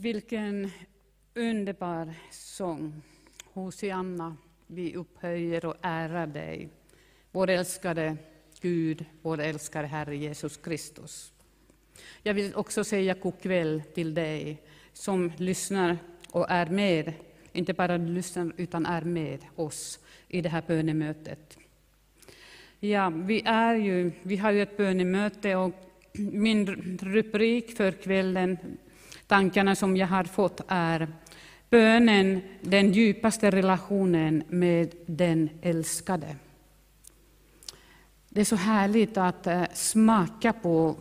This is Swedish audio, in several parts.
Vilken underbar sång. Hosianna, vi upphöjer och ärar dig, vår älskade Gud, vår älskade Herre Jesus Kristus. Jag vill också säga god kväll till dig som lyssnar och är med, inte bara lyssnar utan är med oss i det här bönemötet. Ja, vi, är ju, vi har ju ett bönemöte och min rubrik för kvällen tankarna som jag har fått är bönen, den djupaste relationen med den älskade. Det är så härligt att eh, smaka på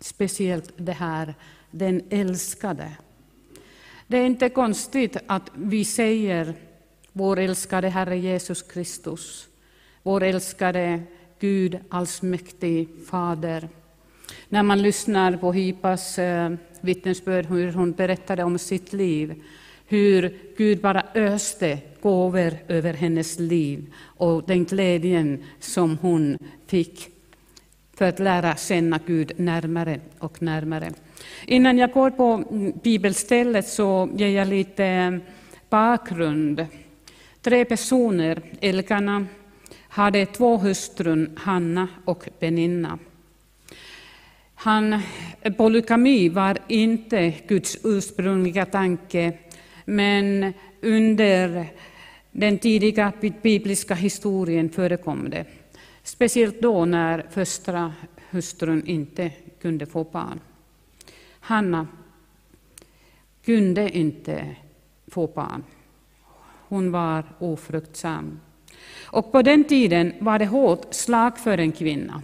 speciellt det här, den älskade. Det är inte konstigt att vi säger vår älskade Herre Jesus Kristus, vår älskade Gud allsmäktig Fader. När man lyssnar på Hipas eh, vittnesbörd, hur hon berättade om sitt liv, hur Gud bara öste gåvor över hennes liv och den glädjen som hon fick för att lära känna Gud närmare och närmare. Innan jag går på bibelstället så ger jag lite eh, bakgrund. Tre personer, Elkana, hade två hustrun, Hanna och Beninna. Han, polygami var inte Guds ursprungliga tanke, men under den tidiga bibliska historien förekom det. Speciellt då när första hustrun inte kunde få barn. Hanna kunde inte få barn. Hon var ofruktsam. Och på den tiden var det hårt slag för en kvinna.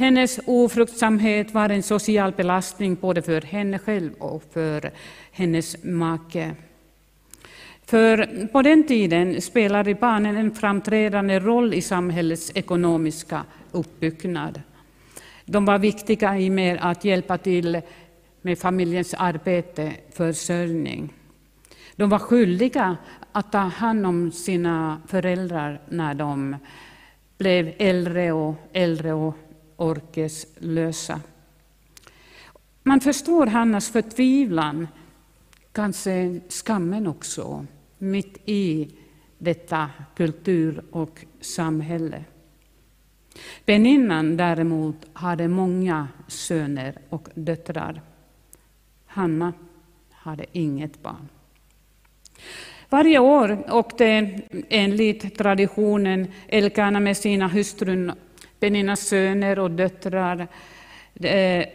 Hennes ofruktsamhet var en social belastning både för henne själv och för hennes make. För på den tiden spelade barnen en framträdande roll i samhällets ekonomiska uppbyggnad. De var viktiga i med att hjälpa till med familjens arbete, försörjning. De var skyldiga att ta hand om sina föräldrar när de blev äldre och äldre och orkeslösa. Man förstår Hannas förtvivlan, kanske skammen också, mitt i detta kultur och samhälle. Beninnan däremot hade många söner och döttrar. Hanna hade inget barn. Varje år åkte enligt traditionen Elkana med sina hustrun Peninnas söner och döttrar eh,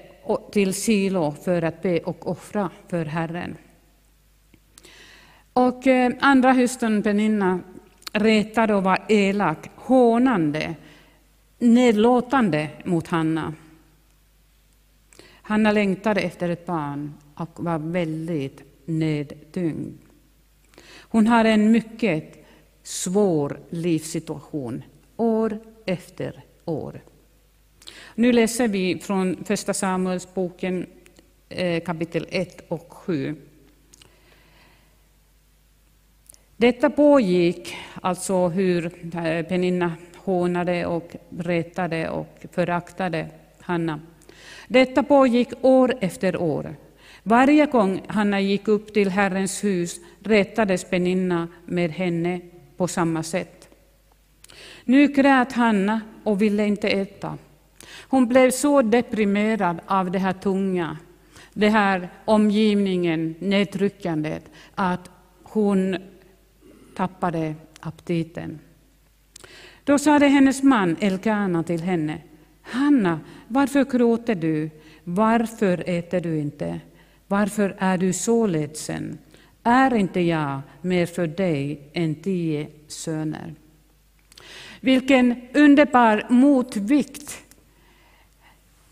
till Silo för att be och offra för Herren. Och eh, andra hustrun Peninna retade och var elak, hånande, nedlåtande mot Hanna. Hanna längtade efter ett barn och var väldigt nedtyngd. Hon har en mycket svår livssituation, år efter år. Nu läser vi från Första Samuelsboken eh, kapitel 1 och 7. Detta pågick, alltså hur eh, Peninna hånade och retade och föraktade Hanna. Detta pågick år efter år. Varje gång Hanna gick upp till Herrens hus retades Peninna med henne på samma sätt. Nu grät Hanna och ville inte äta. Hon blev så deprimerad av det här tunga, det här omgivningen, nedtryckandet, att hon tappade aptiten. Då sade hennes man Elkana till henne, Hanna, varför gråter du? Varför äter du inte? Varför är du så ledsen? Är inte jag mer för dig än tio söner? Vilken underbar motvikt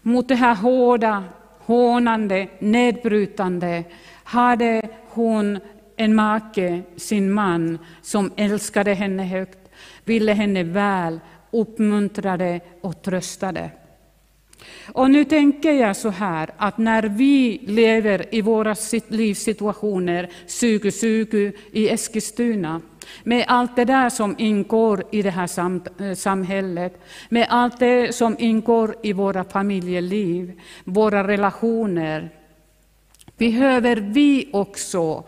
mot det här hårda, hånande, nedbrytande hade hon en make, sin man, som älskade henne högt, ville henne väl, uppmuntrade och tröstade. Och nu tänker jag så här att när vi lever i våra livssituationer, 2020 i Eskilstuna, med allt det där som ingår i det här sam eh, samhället, med allt det som ingår i våra familjeliv, våra relationer, behöver vi också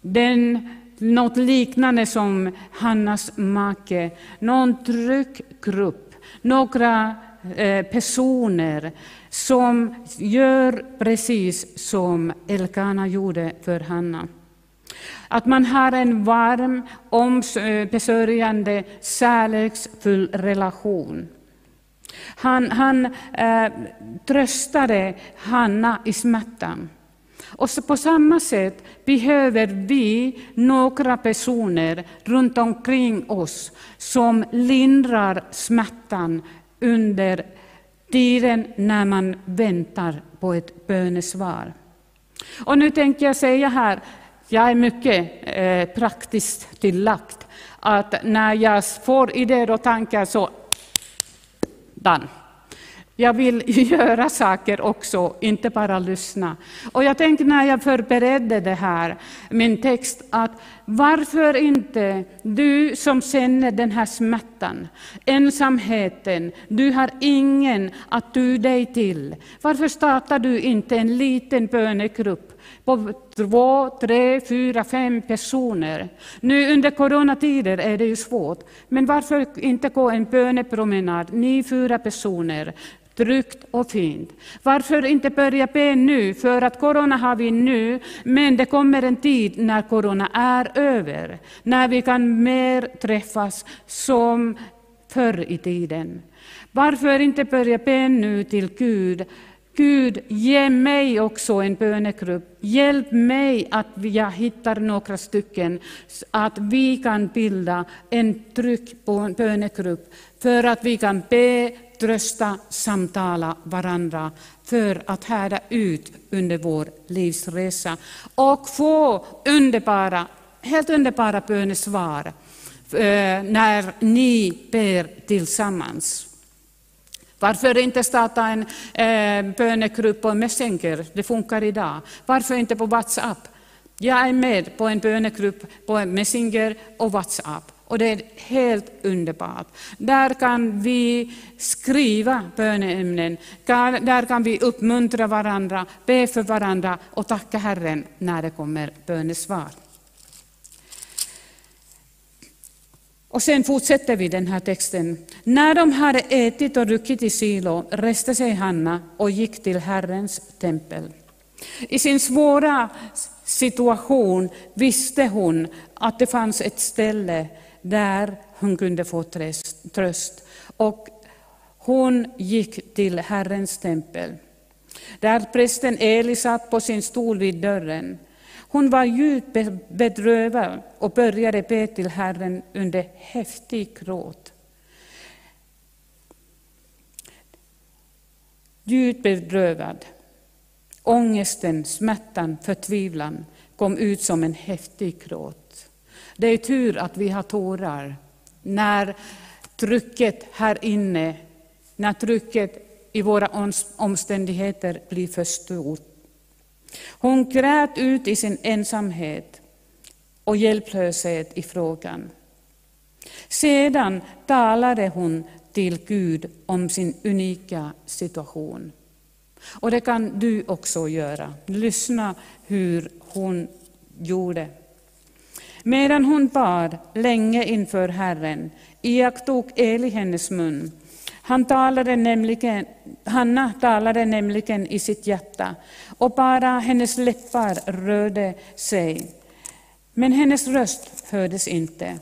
den, något liknande som Hannas make, någon tryckgrupp, några Eh, personer som gör precis som Elkana gjorde för Hanna. Att man har en varm, ombesörjande, kärleksfull relation. Han, han eh, tröstade Hanna i smärtan. Och på samma sätt behöver vi några personer runt omkring oss som lindrar smärtan under tiden när man väntar på ett bönesvar. Och nu tänker jag säga här, jag är mycket eh, praktiskt tillagd, att när jag får idéer och tankar så done. Jag vill göra saker också, inte bara lyssna. Och jag tänkte när jag förberedde det här, min text, att varför inte du som känner den här smärtan, ensamheten, du har ingen att du dig till. Varför startar du inte en liten bönegrupp på två, tre, fyra, fem personer. Nu under coronatider är det ju svårt, men varför inte gå en bönepromenad, ni fyra personer, tryggt och fint. Varför inte börja be nu? För att corona har vi nu, men det kommer en tid när corona är över, när vi kan mer träffas som förr i tiden. Varför inte börja be nu till Gud Gud, ge mig också en bönegrupp. Hjälp mig att jag hittar några stycken, så att vi kan bilda en trygg bönegrupp, för att vi kan be, trösta, samtala varandra, för att härda ut under vår livsresa och få underbara, helt underbara bönesvar eh, när ni ber tillsammans. Varför inte starta en eh, bönegrupp på Messenger? Det funkar idag. Varför inte på WhatsApp? Jag är med på en bönegrupp på Messenger och WhatsApp. Och det är helt underbart. Där kan vi skriva böneämnen, där kan vi uppmuntra varandra, be för varandra och tacka Herren när det kommer bönesvar. Och sen fortsätter vi den här texten. När de hade ätit och druckit i Silo reste sig Hanna och gick till Herrens tempel. I sin svåra situation visste hon att det fanns ett ställe där hon kunde få tröst. Och hon gick till Herrens tempel. Där prästen Eli satt på sin stol vid dörren. Hon var djupt bedrövad och började be till Herren under häftig gråt. Djupt bedrövad. Ångesten, smärtan, förtvivlan kom ut som en häftig gråt. Det är tur att vi har tårar när trycket här inne, när trycket i våra omständigheter blir för stort. Hon grät ut i sin ensamhet och hjälplöshet i frågan. Sedan talade hon till Gud om sin unika situation. Och det kan du också göra. Lyssna hur hon gjorde. Medan hon bad länge inför Herren iakttog Eli hennes mun han talade nämligen, Hanna talade nämligen i sitt hjärta och bara hennes läppar rörde sig. Men hennes röst hördes inte.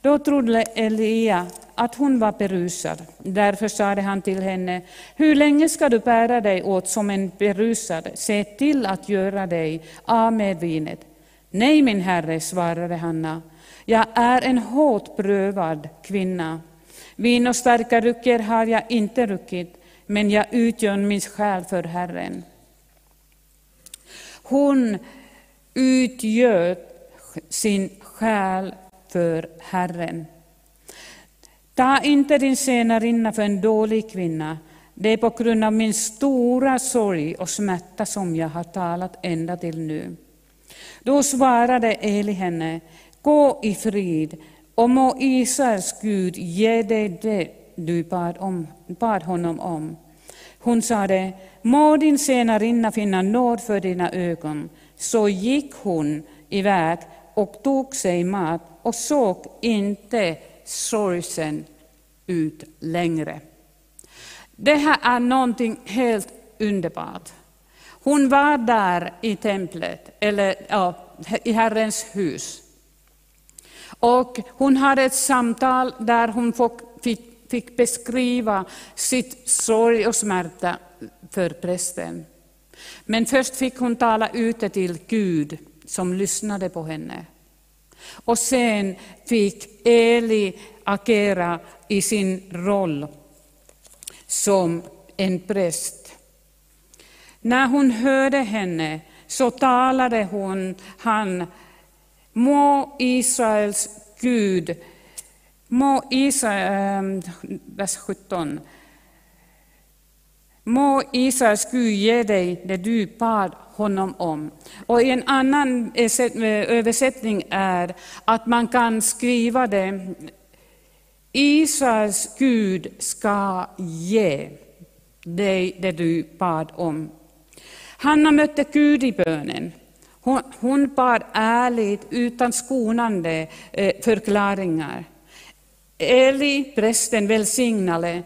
Då trodde Elia att hon var berusad. Därför sade han till henne, hur länge ska du bära dig åt som en berusad? Se till att göra dig av med vinet. Nej, min herre, svarade Hanna, jag är en hårt prövad kvinna. Vin och starka drycker har jag inte druckit, men jag utgör min själ för Herren. Hon utgör sin själ för Herren. Ta inte din tjänarinna för en dålig kvinna. Det är på grund av min stora sorg och smärta som jag har talat ända till nu. Då svarade Eli henne, gå i frid, och må Israels Gud ge dig det du bad, om, bad honom om. Hon sade, må din tjänarinna finna nåd för dina ögon. Så gick hon iväg och tog sig mat och såg inte sorgsen ut längre. Det här är någonting helt underbart. Hon var där i templet, eller ja, i Herrens hus. Och hon hade ett samtal där hon fick, fick beskriva sitt sorg och smärta för prästen. Men först fick hon tala ute till Gud som lyssnade på henne. Och sen fick Eli agera i sin roll som en präst. När hon hörde henne så talade hon, han, må Israels Gud, må Israel, vers 17, må Israels Gud ge dig det du bad honom om. Och i en annan översättning är att man kan skriva det, Israels Gud ska ge dig det du bad om. Hanna mötte Gud i bönen. Hon, hon bad ärligt utan skonande eh, förklaringar. Eli, prästen, välsignade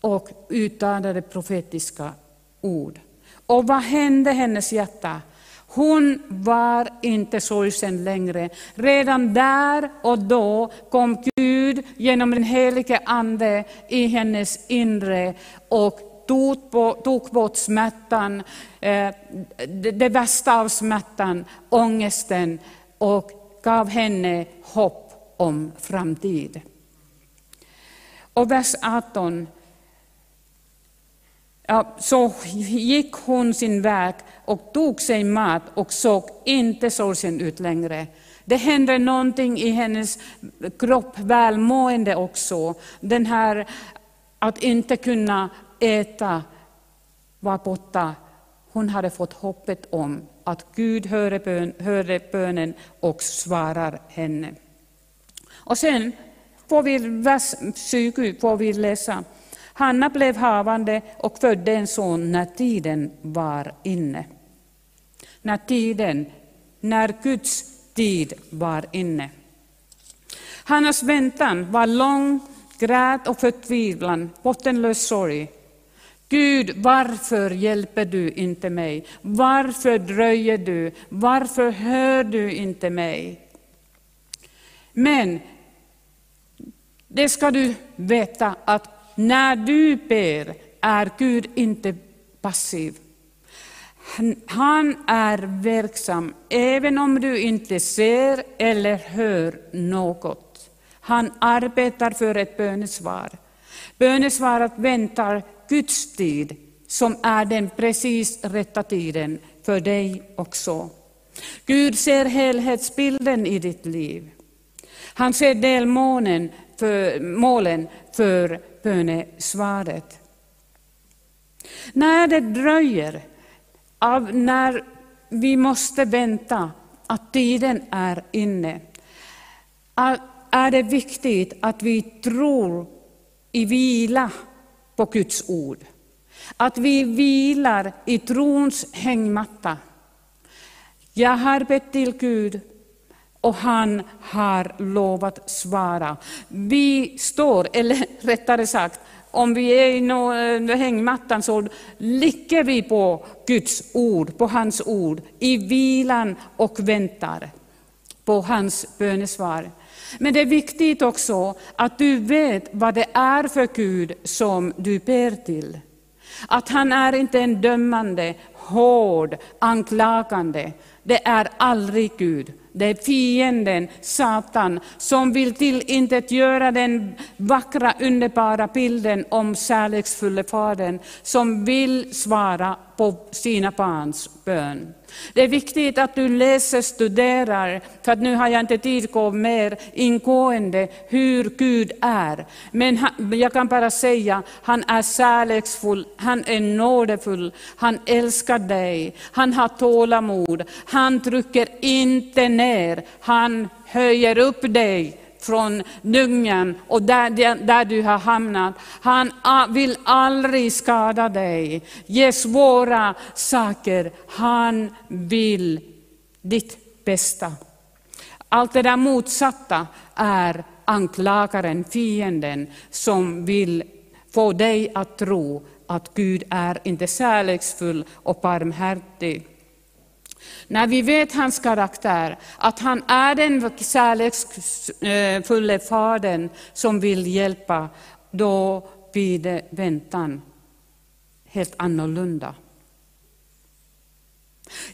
och uttalade profetiska ord. Och vad hände hennes hjärta? Hon var inte sorgsen längre. Redan där och då kom Gud genom den helige Ande i hennes inre och tog bort smärtan, eh, det värsta av smärtan, ångesten och gav henne hopp om framtid. Och vers 18 Ja, så gick hon sin väg och tog sig mat och såg inte sorgsen ut längre. Det hände någonting i hennes kropp, välmående också. Den här att inte kunna äta var borta. Hon hade fått hoppet om att Gud hörde, bön, hörde bönen och svarar henne. Och sen får vi vers 20 får vi läsa Hanna blev havande och födde en son när tiden var inne. När tiden, när Guds tid var inne. Hannas väntan var lång, grät och förtvivlan, bottenlös sorg. Gud, varför hjälper du inte mig? Varför dröjer du? Varför hör du inte mig? Men det ska du veta att när du ber är Gud inte passiv. Han är verksam även om du inte ser eller hör något. Han arbetar för ett bönesvar. Bönesvaret väntar Guds tid, som är den precis rätta tiden för dig också. Gud ser helhetsbilden i ditt liv. Han ser delmålen för, målen för bönesvaret. När det dröjer, av när vi måste vänta att tiden är inne, är det viktigt att vi tror i vila på Guds ord. Att vi vilar i trons hängmatta. Jag har bett till Gud och han har lovat svara. Vi står, eller rättare sagt, om vi är i eh, hängmattan så ligger vi på Guds ord, på hans ord, i vilan och väntar på hans bönesvar. Men det är viktigt också att du vet vad det är för Gud som du ber till. Att han är inte en dömande, hård, anklagande. Det är aldrig Gud. Det är fienden, Satan, som vill till göra den vackra, underbara bilden om kärleksfulle Fadern, som vill svara på sina barns bön. Det är viktigt att du läser, studerar, för att nu har jag inte tid att gå mer ingående hur Gud är. Men jag kan bara säga, han är kärleksfull, han är nådefull, han älskar dig, han har tålamod, han trycker inte ner, han höjer upp dig från dungen och där, där du har hamnat. Han vill aldrig skada dig, ge svåra saker. Han vill ditt bästa. Allt det där motsatta är anklagaren, fienden, som vill få dig att tro att Gud är inte kärleksfull och barmhärtig. När vi vet hans karaktär, att han är den kärleksfulla fadern som vill hjälpa, då blir det väntan helt annorlunda.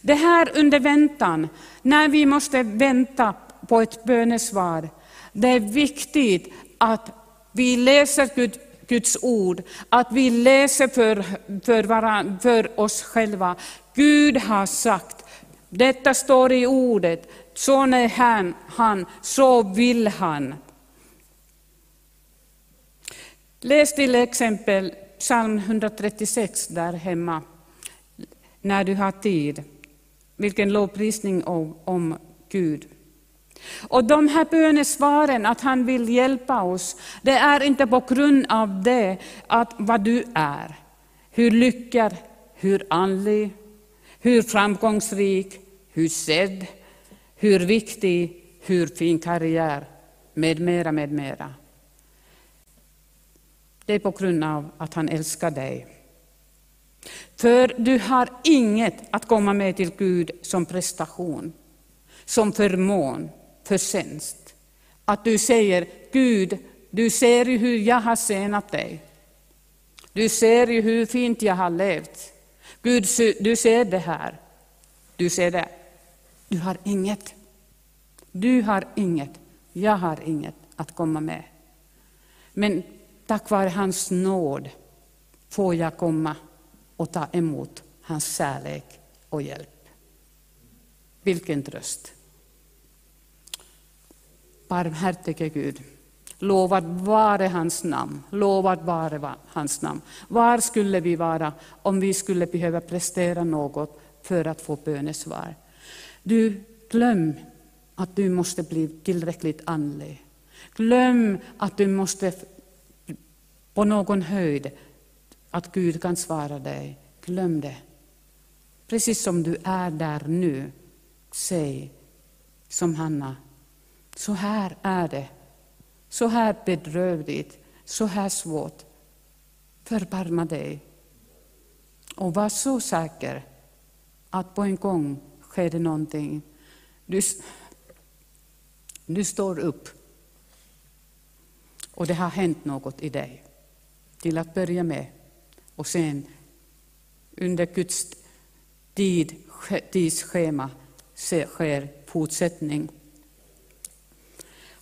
Det här under väntan, när vi måste vänta på ett bönesvar, det är viktigt att vi läser Gud, Guds ord, att vi läser för, för, varann, för oss själva. Gud har sagt, detta står i ordet, så är han, han, så vill han. Läs till exempel psalm 136 där hemma, när du har tid. Vilken lovprisning om, om Gud. Och de här bönesvaren, att han vill hjälpa oss, det är inte på grund av det, att vad du är. Hur lyckad, hur andlig, hur framgångsrik, hur sedd, hur viktig, hur fin karriär, med mera, med mera. Det är på grund av att han älskar dig. För du har inget att komma med till Gud som prestation, som förmån, förtjänst. Att du säger, Gud, du ser ju hur jag har senat dig. Du ser ju hur fint jag har levt. Gud, du ser det här. Du ser det. Du har inget. Du har inget. Jag har inget att komma med. Men tack vare hans nåd får jag komma och ta emot hans kärlek och hjälp. Vilken tröst! Barmhärtige Gud, lovad vare hans namn, lovad vare hans namn. Var skulle vi vara om vi skulle behöva prestera något för att få bönesvar? Du, glöm att du måste bli tillräckligt andlig. Glöm att du måste på någon höjd, att Gud kan svara dig. Glöm det. Precis som du är där nu, säg som Hanna, så här är det. Så här bedrövligt, så här svårt. Förbarma dig. Och var så säker att på en gång sker det någonting. Du, du står upp och det har hänt något i dig till att börja med. Och sen under Guds tid, tidsschema sker fortsättning.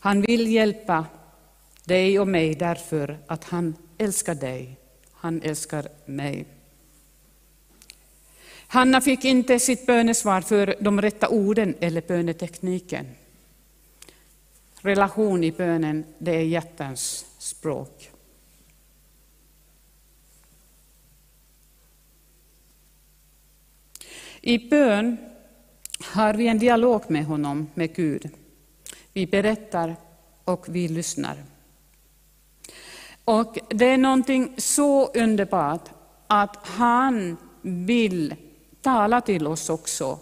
Han vill hjälpa dig och mig därför att han älskar dig. Han älskar mig. Hanna fick inte sitt bönesvar för de rätta orden eller bönetekniken. Relation i bönen, det är hjärtans språk. I bön har vi en dialog med honom, med Gud. Vi berättar och vi lyssnar. Och det är någonting så underbart att han vill tala till oss också.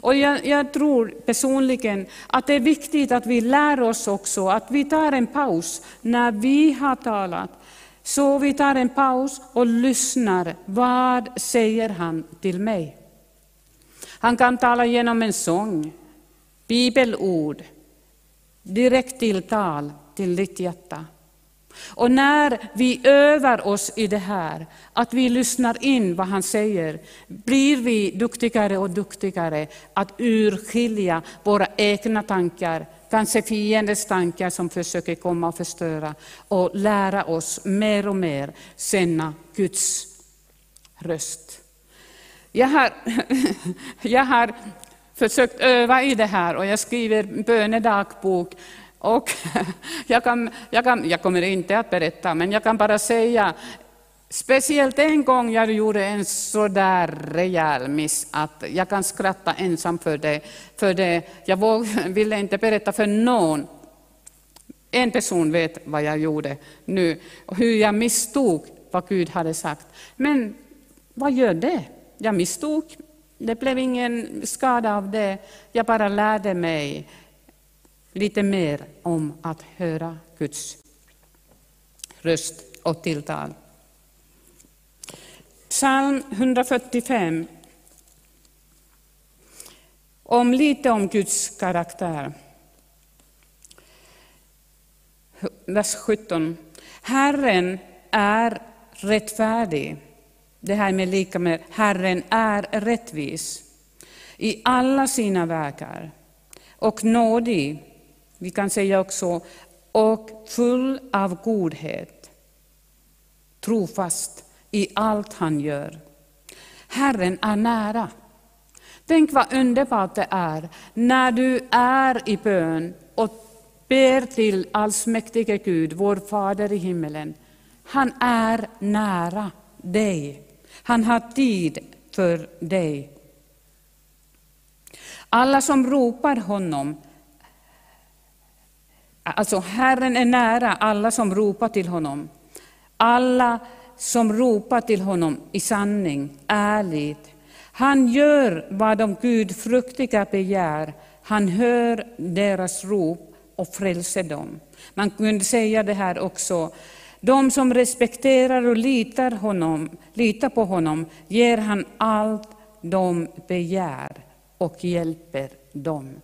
Och jag, jag, tror personligen att det är viktigt att vi lär oss också, att vi tar en paus när vi har talat. Så vi tar en paus och lyssnar. Vad säger han till mig? Han kan tala genom en sång, bibelord, direkt tilltal till ditt hjärta. Och när vi övar oss i det här, att vi lyssnar in vad han säger, blir vi duktigare och duktigare att urskilja våra egna tankar, kanske fiendens tankar som försöker komma och förstöra, och lära oss mer och mer känna Guds röst. Jag har, jag har försökt öva i det här och jag skriver bönedagbok. Och jag, kan, jag, kan, jag kommer inte att berätta, men jag kan bara säga Speciellt en gång jag gjorde en sådär rejäl miss att jag kan skratta ensam för det. För det. Jag ville inte berätta för någon. En person vet vad jag gjorde nu och hur jag misstog vad Gud hade sagt. Men vad gör det? Jag misstog, det blev ingen skada av det. Jag bara lärde mig lite mer om att höra Guds röst och tilltal. Psalm 145. Om lite om Guds karaktär. Vers 17. Herren är rättfärdig. Det här med lika med Herren är rättvis i alla sina vägar och nådig. Vi kan säga också och full av godhet. Trofast i allt han gör. Herren är nära. Tänk vad underbart det är när du är i bön och ber till allsmäktige Gud, vår Fader i himmelen. Han är nära dig. Han har tid för dig. Alla som ropar honom, alltså Herren är nära alla som ropar till honom. Alla som ropar till honom i sanning, ärligt. Han gör vad de gudfruktiga begär. Han hör deras rop och frälser dem. Man kunde säga det här också. De som respekterar och litar, honom, litar på honom ger han allt de begär och hjälper dem.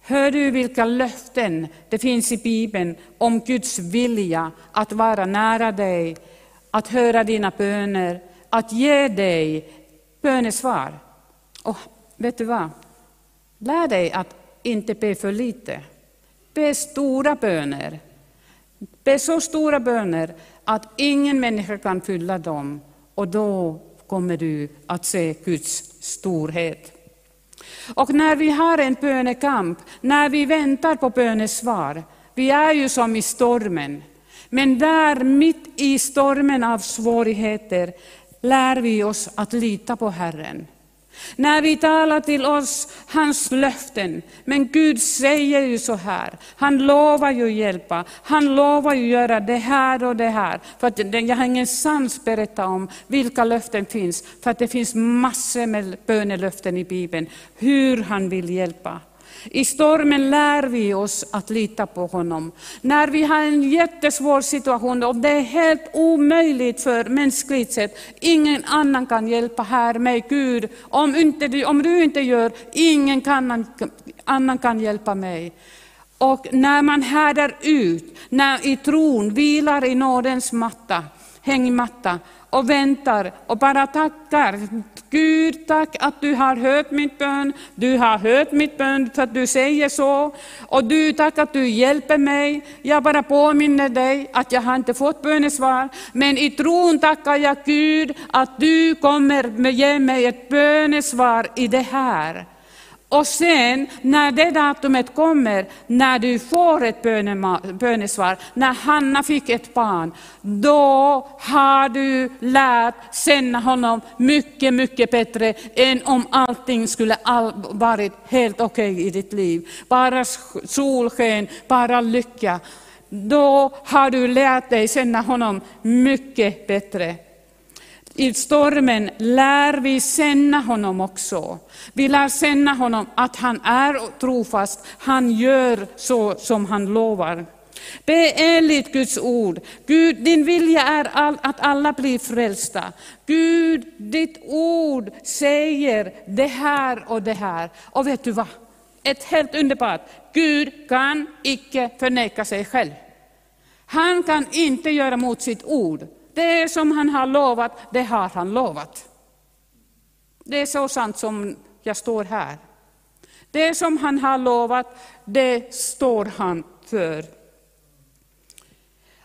Hör du vilka löften det finns i Bibeln om Guds vilja att vara nära dig, att höra dina böner, att ge dig bönesvar. Och vet du vad? Lär dig att inte be för lite. Be stora böner. Be så stora böner att ingen människa kan fylla dem. Och då kommer du att se Guds storhet. Och när vi har en bönekamp, när vi väntar på bönesvar, vi är ju som i stormen. Men där, mitt i stormen av svårigheter, lär vi oss att lita på Herren. När vi talar till oss hans löften, men Gud säger ju så här, han lovar ju hjälpa, han lovar ju göra det här och det här. För att jag har ingen sans berätta om vilka löften finns, för att det finns massor med bönelöften i Bibeln, hur han vill hjälpa. I stormen lär vi oss att lita på honom. När vi har en jättesvår situation och det är helt omöjligt för mänskligt sett, ingen annan kan hjälpa här mig, Gud. Om, inte, om du inte gör, ingen kan, annan kan hjälpa mig. Och när man härdar ut, när i tron vilar i nådens matta, hängmatta, och väntar och bara tackar. Gud, tack att du har hört mitt bön. Du har hört mitt bön för att du säger så. Och du, tack att du hjälper mig. Jag bara påminner dig att jag har inte fått bönesvar. Men i tron tackar jag Gud att du kommer ge mig ett bönesvar i det här. Och sen när det datumet kommer, när du får ett bönesvar, när Hanna fick ett barn, då har du lärt känna honom mycket, mycket bättre än om allting skulle all, varit helt okej okay i ditt liv. Bara solsken, bara lycka. Då har du lärt dig känna honom mycket bättre. I stormen lär vi känna honom också. Vi lär känna honom att han är trofast, han gör så som han lovar. Be enligt Guds ord. Gud, din vilja är all, att alla blir frälsta. Gud, ditt ord säger det här och det här. Och vet du vad? Ett helt underbart. Gud kan icke förneka sig själv. Han kan inte göra mot sitt ord. Det som han har lovat, det har han lovat. Det är så sant som jag står här. Det som han har lovat, det står han för.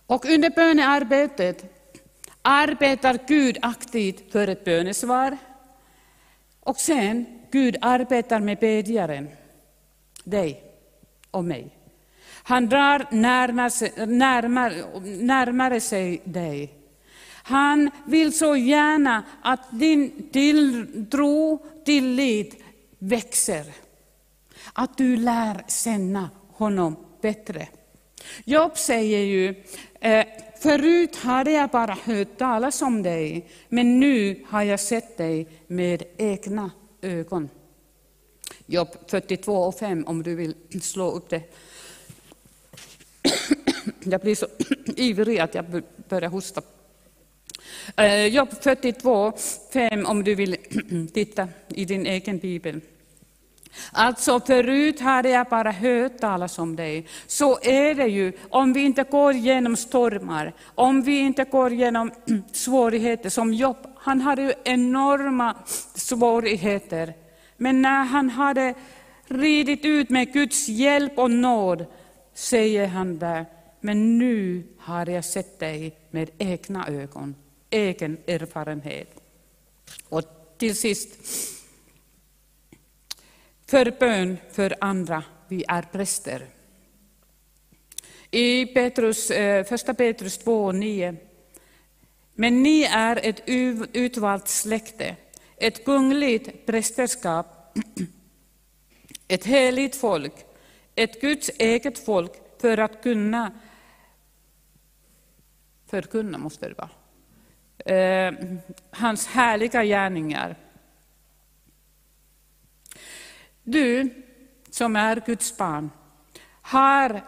Och under bönearbetet arbetar Gud aktivt för ett bönesvar. Och sen, Gud arbetar med bedjaren, dig och mig. Han drar närmare, närmare, närmare sig dig. Han vill så gärna att din tilltro, tillit växer. Att du lär känna honom bättre. Jobb säger ju, eh, förut hade jag bara hört talas om dig, men nu har jag sett dig med egna ögon. Jobb 42 och 5 om du vill slå upp det. Jag blir så ivrig att jag börjar hosta. Eh, Jobb 42, 5 om du vill titta i din egen bibel. Alltså förut hade jag bara hört talas om dig. Så är det ju om vi inte går genom stormar, om vi inte går genom svårigheter som Jobb. Han hade ju enorma svårigheter. Men när han hade ridit ut med Guds hjälp och nåd, säger han där, men nu har jag sett dig med egna ögon, egen erfarenhet. Och till sist, för bön för andra, vi är präster. I Petrus, eh, första Petrus 2, 9. Men ni är ett utvalt släkte, ett kungligt prästerskap, ett heligt folk, ett Guds eget folk för att kunna förkunna, måste det vara, eh, hans härliga gärningar. Du som är Guds barn har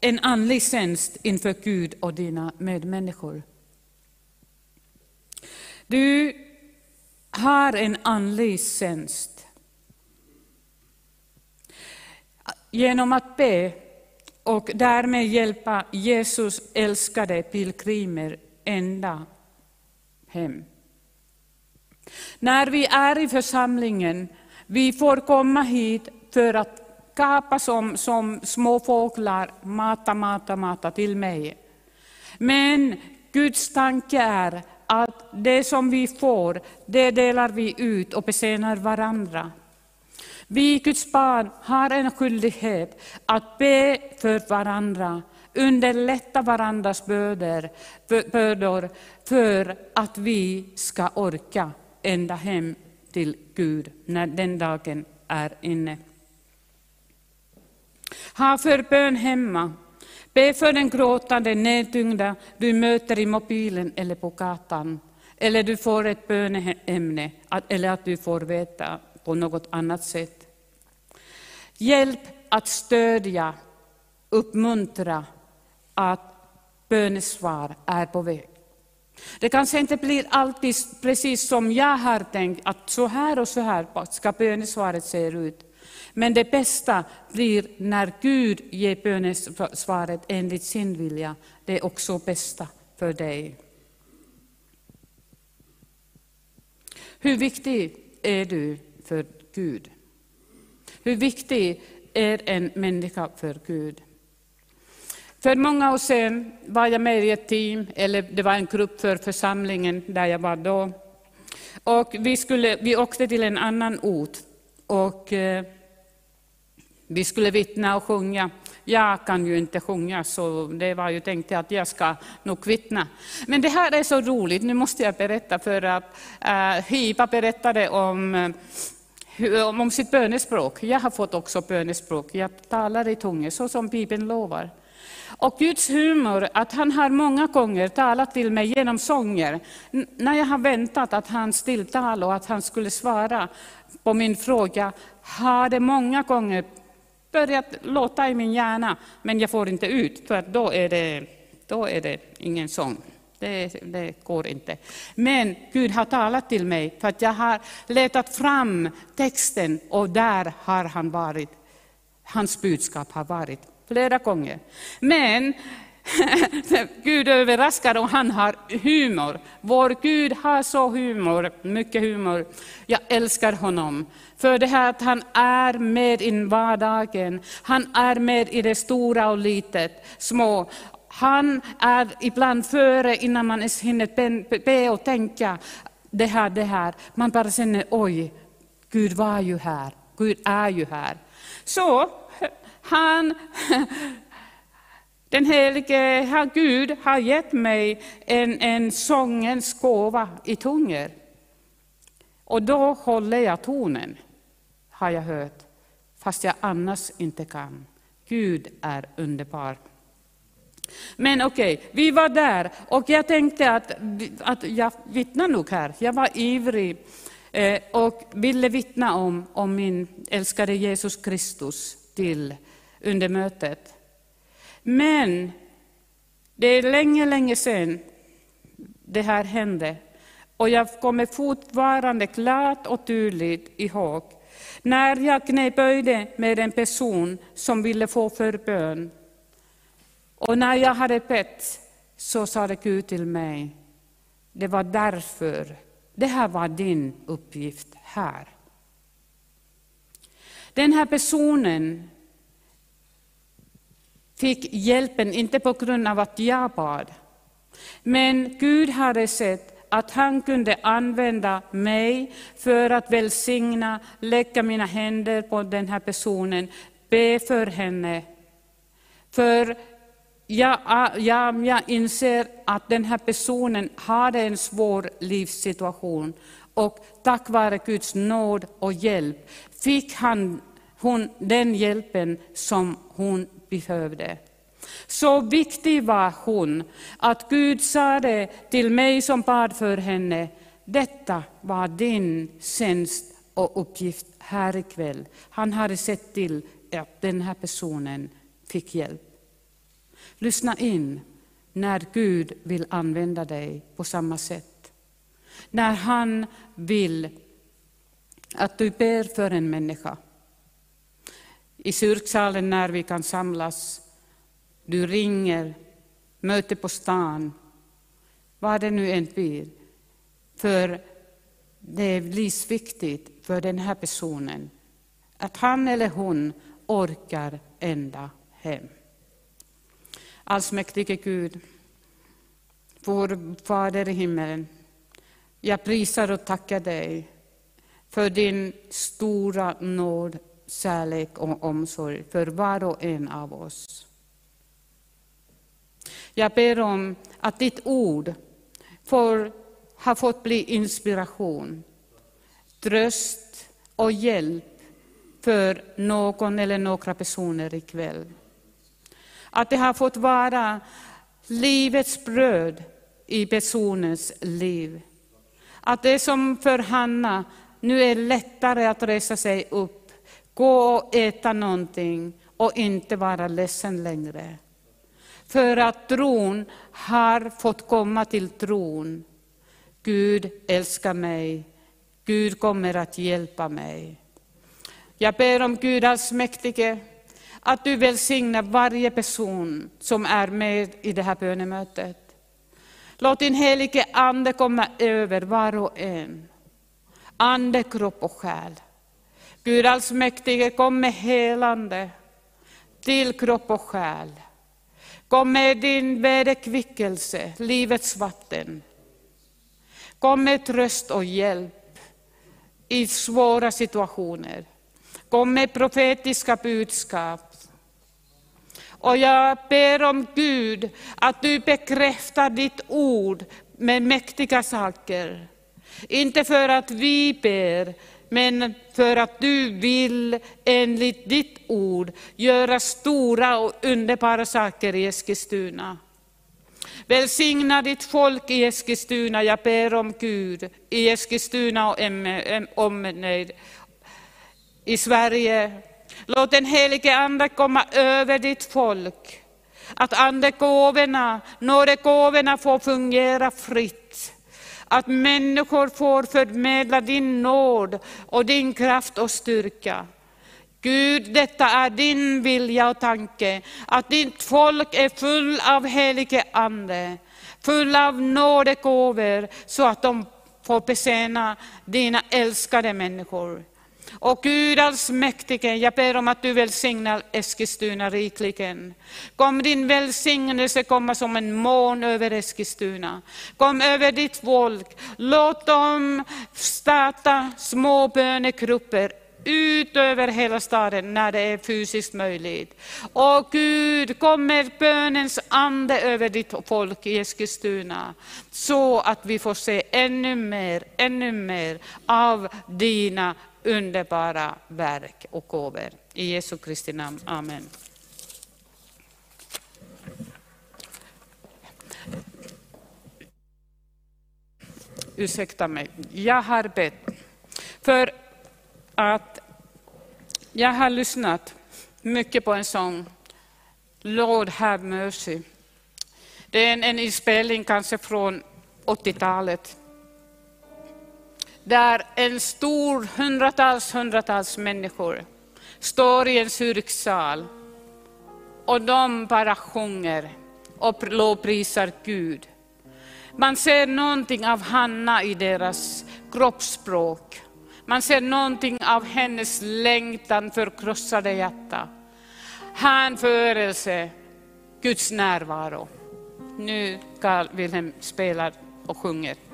en andlig tjänst inför Gud och dina medmänniskor. Du har en andlig tjänst. Genom att be och därmed hjälpa Jesus älskade pilgrimer ända hem. När vi är i församlingen, vi får komma hit för att kapa som, som små fåglar, mata, mata, mata till mig. Men Guds tanke är att det som vi får, det delar vi ut och betjänar varandra. Vi Guds barn har en skyldighet att be för varandra, underlätta varandras bördor för att vi ska orka ända hem till Gud när den dagen är inne. Ha för bön hemma. Be för den gråtande, nedtyngda du möter i mobilen eller på gatan. Eller du får ett böneämne, eller att du får veta på något annat sätt. Hjälp att stödja, uppmuntra att bönesvar är på väg. Det kanske inte blir alltid precis som jag har tänkt, att så här och så här ska bönesvaret se ut. Men det bästa blir när Gud ger bönesvaret enligt sin vilja. Det är också bästa för dig. Hur viktig är du för Gud? Hur viktig är en människa för Gud? För många år sedan var jag med i ett team, eller det var en grupp för församlingen där jag var då. Och vi, skulle, vi åkte till en annan ort och eh, vi skulle vittna och sjunga. Jag kan ju inte sjunga, så det var ju tänkt att jag ska nog vittna. Men det här är så roligt, nu måste jag berätta för att eh, Hiva berättade om eh, om sitt bönespråk. Jag har fått också bönespråk. Jag talar i tungor, så som Bibeln lovar. Och Guds humor, att han har många gånger talat till mig genom sånger. när jag har väntat att han stilltal och att han skulle svara på min fråga, har det många gånger börjat låta i min hjärna, men jag får inte ut, för då är det, då är det ingen sång. Det, det, går inte. Men Gud har talat till mig för att jag har letat fram texten och där har han varit. Hans budskap har varit flera gånger. Men Gud överraskar och han har humor. Vår Gud har så humor, mycket humor. Jag älskar honom. För det här att han är med i vardagen, han är med i det stora och litet, små. Han är ibland före innan man ens hinner be och tänka det här, det här. Man bara känner, oj, Gud var ju här, Gud är ju här. Så han, den helige Gud har gett mig en, en sångens gåva i tungor. Och då håller jag tonen, har jag hört, fast jag annars inte kan. Gud är underbar. Men okej, okay, vi var där och jag tänkte att, att jag vittnar nog här. Jag var ivrig eh, och ville vittna om, om min älskade Jesus Kristus till under mötet. Men det är länge, länge sedan det här hände. Och jag kommer fortfarande klart och tydligt ihåg när jag knäböjde med en person som ville få förbön. Och när jag hade bett så sa det Gud till mig, det var därför, det här var din uppgift här. Den här personen fick hjälpen, inte på grund av att jag bad, men Gud hade sett att han kunde använda mig för att välsigna, lägga mina händer på den här personen, be för henne. För jag, jag, jag inser att den här personen hade en svår livssituation och tack vare Guds nåd och hjälp fick han, hon den hjälpen som hon behövde. Så viktig var hon att Gud sade till mig som bad för henne, detta var din tjänst och uppgift här ikväll. Han hade sett till att den här personen fick hjälp. Lyssna in när Gud vill använda dig på samma sätt. När han vill att du ber för en människa. I kyrksalen när vi kan samlas du ringer, möte på stan, vad det nu än blir. För det är livsviktigt för den här personen att han eller hon orkar ända hem. Allsmäktige Gud, vår Fader i himmelen, jag prisar och tackar dig för din stora nåd, kärlek och omsorg för var och en av oss. Jag ber om att ditt ord får, har fått bli inspiration, tröst och hjälp för någon eller några personer ikväll. Att det har fått vara livets bröd i personens liv. Att det som för Hanna nu är lättare att resa sig upp, gå och äta någonting och inte vara ledsen längre. För att tron har fått komma till tron. Gud älskar mig. Gud kommer att hjälpa mig. Jag ber om Gud allsmäktige att du välsignar varje person som är med i det här bönemötet. Låt din helige Ande komma över var och en. Ande, kropp och själ. Gud allsmäktige, kom med helande till kropp och själ. Kom med din vederkvickelse, livets vatten. Kom med tröst och hjälp i svåra situationer. Kom med profetiska budskap. Och jag ber om Gud att du bekräftar ditt ord med mäktiga saker. Inte för att vi ber, men för att du vill enligt ditt ord göra stora och underbara saker i Eskilstuna. Välsigna ditt folk i Eskilstuna, jag ber om Gud, i Eskilstuna och omnejd, i Sverige. Låt den helige Ande komma över ditt folk. Att andegåvorna, nådegåvorna får fungera fritt att människor får förmedla din nåd och din kraft och styrka. Gud, detta är din vilja och tanke, att ditt folk är full av helige Ande, full av nådegåvor, så att de får betjäna dina älskade människor. Och Gud allsmäktige, jag ber om att du välsignar Eskilstuna rikligen. Kom din välsignelse komma som en mån över Eskilstuna. Kom över ditt folk. Låt dem starta små bönegrupper ut över hela staden när det är fysiskt möjligt. Och Gud, kom med bönens ande över ditt folk i Eskilstuna, så att vi får se ännu mer, ännu mer av dina underbara verk och gåvor. I Jesu Kristi namn. Amen. Ursäkta mig, jag har bett för att jag har lyssnat mycket på en sång, Lord have mercy. Det är en, inspelning kanske från 80-talet. Där en stor, hundratals, hundratals människor står i en kyrksal och de bara sjunger och lovprisar Gud. Man ser någonting av Hanna i deras kroppsspråk. Man ser någonting av hennes längtan för krossade hjärta. Hänförelse, Guds närvaro. Nu Carl Wilhelm spelar och sjunger.